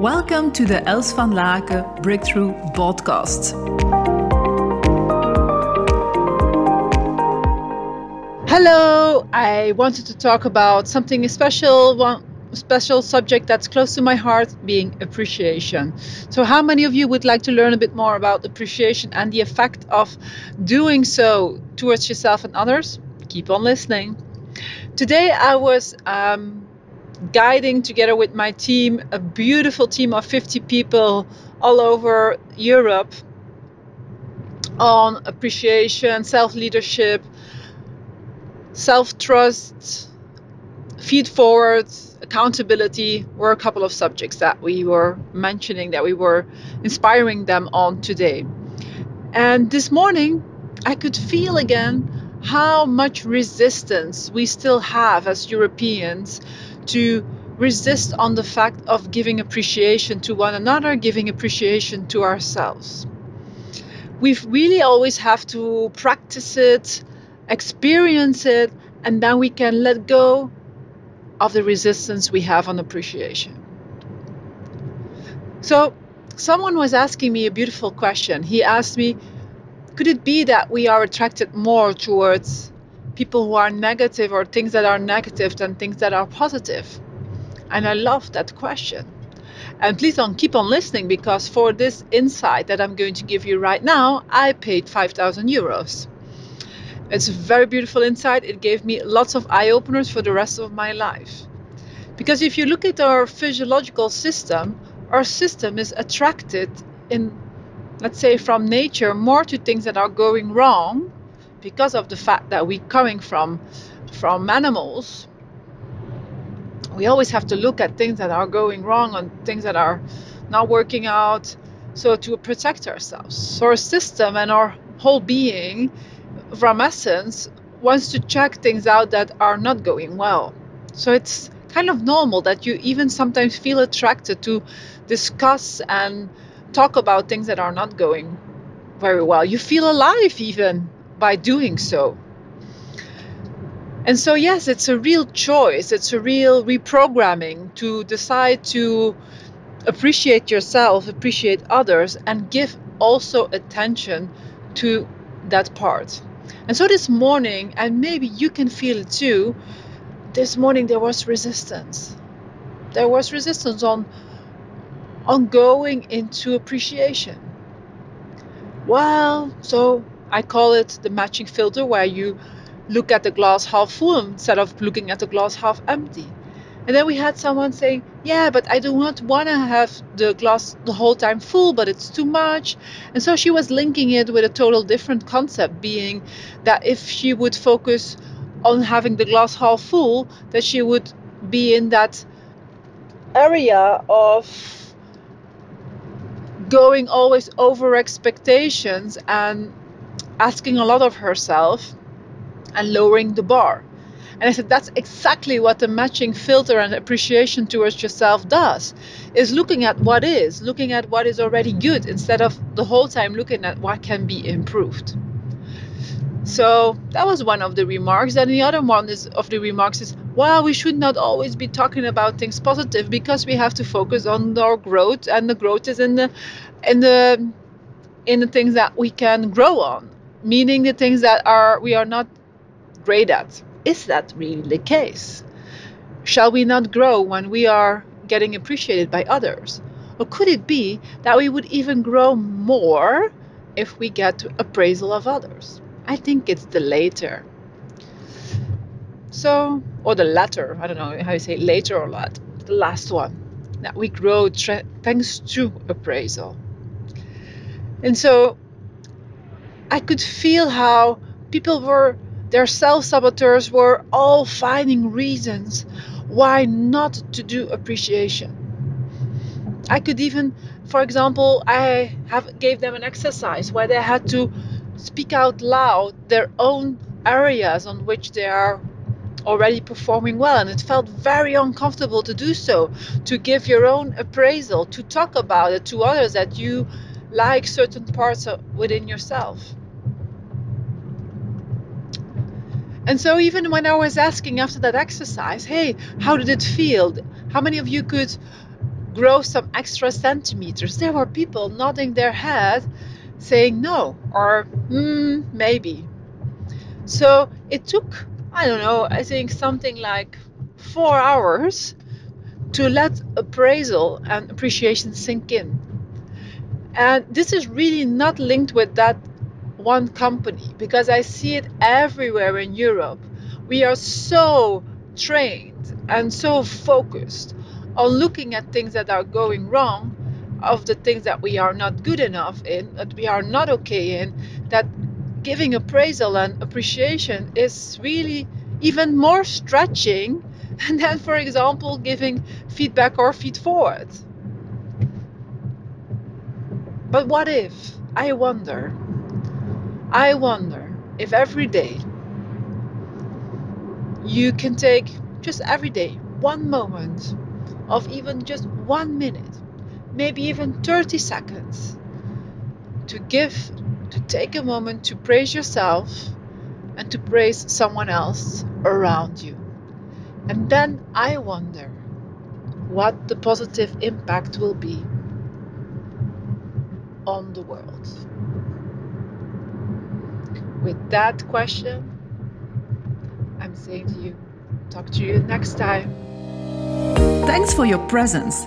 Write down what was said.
Welcome to the Els van Laken Breakthrough Podcast. Hello, I wanted to talk about something special, one special subject that's close to my heart, being appreciation. So, how many of you would like to learn a bit more about appreciation and the effect of doing so towards yourself and others? Keep on listening. Today, I was um, guiding together with my team a beautiful team of 50 people all over Europe on appreciation, self leadership, self trust, feed forward, accountability were a couple of subjects that we were mentioning, that we were inspiring them on today. And this morning, I could feel again how much resistance we still have as Europeans to resist on the fact of giving appreciation to one another, giving appreciation to ourselves. We really always have to practice it, experience it, and then we can let go of the resistance we have on appreciation. So, someone was asking me a beautiful question. He asked me, Could it be that we are attracted more towards people who are negative or things that are negative than things that are positive? And I love that question. And please don't keep on listening because for this insight that I'm going to give you right now, I paid 5,000 euros. It's a very beautiful insight. It gave me lots of eye openers for the rest of my life. Because if you look at our physiological system, our system is attracted in, let's say, from nature more to things that are going wrong because of the fact that we're coming from from animals we always have to look at things that are going wrong and things that are not working out so to protect ourselves. So our system and our whole being from essence wants to check things out that are not going well. So it's kind of normal that you even sometimes feel attracted to discuss and talk about things that are not going very well. You feel alive even by doing so. And so, yes, it's a real choice, it's a real reprogramming to decide to appreciate yourself, appreciate others, and give also attention to that part. And so, this morning, and maybe you can feel it too, this morning there was resistance. There was resistance on, on going into appreciation. Well, so I call it the matching filter, where you look at the glass half full instead of looking at the glass half empty. And then we had someone saying, Yeah, but I do not want to have the glass the whole time full, but it's too much. And so she was linking it with a total different concept, being that if she would focus on having the glass half full, that she would be in that area of going always over expectations and asking a lot of herself and lowering the bar. And I said that's exactly what the matching filter and appreciation towards yourself does. Is looking at what is, looking at what is already good instead of the whole time looking at what can be improved. So that was one of the remarks. And the other one is of the remarks is, well, we should not always be talking about things positive because we have to focus on our growth, and the growth is in the in the in the things that we can grow on meaning the things that are we are not great at. Is that really the case? Shall we not grow when we are getting appreciated by others? Or could it be that we would even grow more if we get appraisal of others? I think it's the later. So, or the latter, I don't know how you say later or lat, the last one. That we grow tra- thanks to appraisal. And so I could feel how people were, their self saboteurs were all finding reasons why not to do appreciation. I could even, for example, I have gave them an exercise where they had to speak out loud their own areas on which they are already performing well and it felt very uncomfortable to do so to give your own appraisal to talk about it to others that you like certain parts within yourself. And so, even when I was asking after that exercise, hey, how did it feel? How many of you could grow some extra centimeters. There were people nodding their head, saying no or mm, maybe. So it took, I don't know, I think something like four hours to let appraisal and appreciation sink in. And this is really not linked with that one company because I see it everywhere in Europe. We are so trained and so focused on looking at things that are going wrong, of the things that we are not good enough in, that we are not okay in, that giving appraisal and appreciation is really even more stretching than, for example, giving feedback or feed forward. But what if? I wonder. I wonder if every day you can take just every day one moment of even just one minute, maybe even 30 seconds, to give, to take a moment to praise yourself and to praise someone else around you. And then I wonder what the positive impact will be on the world. With that question, I'm saying to you, talk to you next time. Thanks for your presence.